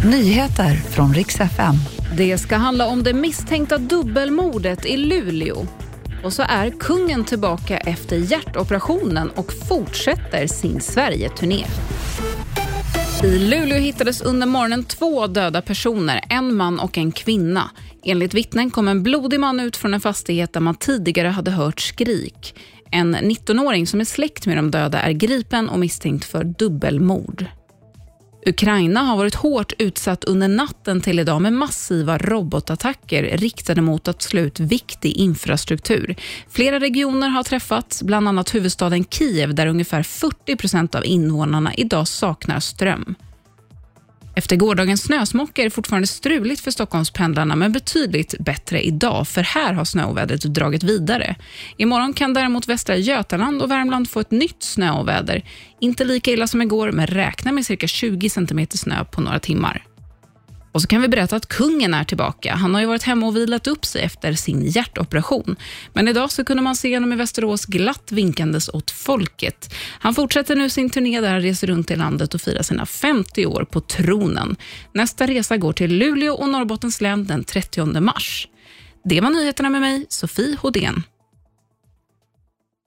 Nyheter från riks FM. Det ska handla om det misstänkta dubbelmordet i Luleå. Och så är kungen tillbaka efter hjärtoperationen och fortsätter sin Sverige-turné. I Luleå hittades under morgonen två döda personer, en man och en kvinna. Enligt vittnen kom en blodig man ut från en fastighet där man tidigare hade hört skrik. En 19-åring som är släkt med de döda är gripen och misstänkt för dubbelmord. Ukraina har varit hårt utsatt under natten till idag med massiva robotattacker riktade mot att slå ut viktig infrastruktur. Flera regioner har träffats, bland annat huvudstaden Kiev där ungefär 40 procent av invånarna idag saknar ström. Efter gårdagens snösmocka är det fortfarande struligt för Stockholmspendlarna, men betydligt bättre idag, för här har snöovädret dragit vidare. Imorgon kan däremot Västra Götaland och Värmland få ett nytt snöoväder. Inte lika illa som igår, men räkna med cirka 20 cm snö på några timmar. Och så kan vi berätta att kungen är tillbaka. Han har ju varit hemma och vilat upp sig efter sin hjärtoperation. Men idag så kunde man se honom i Västerås glatt vinkandes åt folket. Han fortsätter nu sin turné där han reser runt i landet och firar sina 50 år på tronen. Nästa resa går till Luleå och Norrbottens län den 30 mars. Det var nyheterna med mig, Sofie Hodén.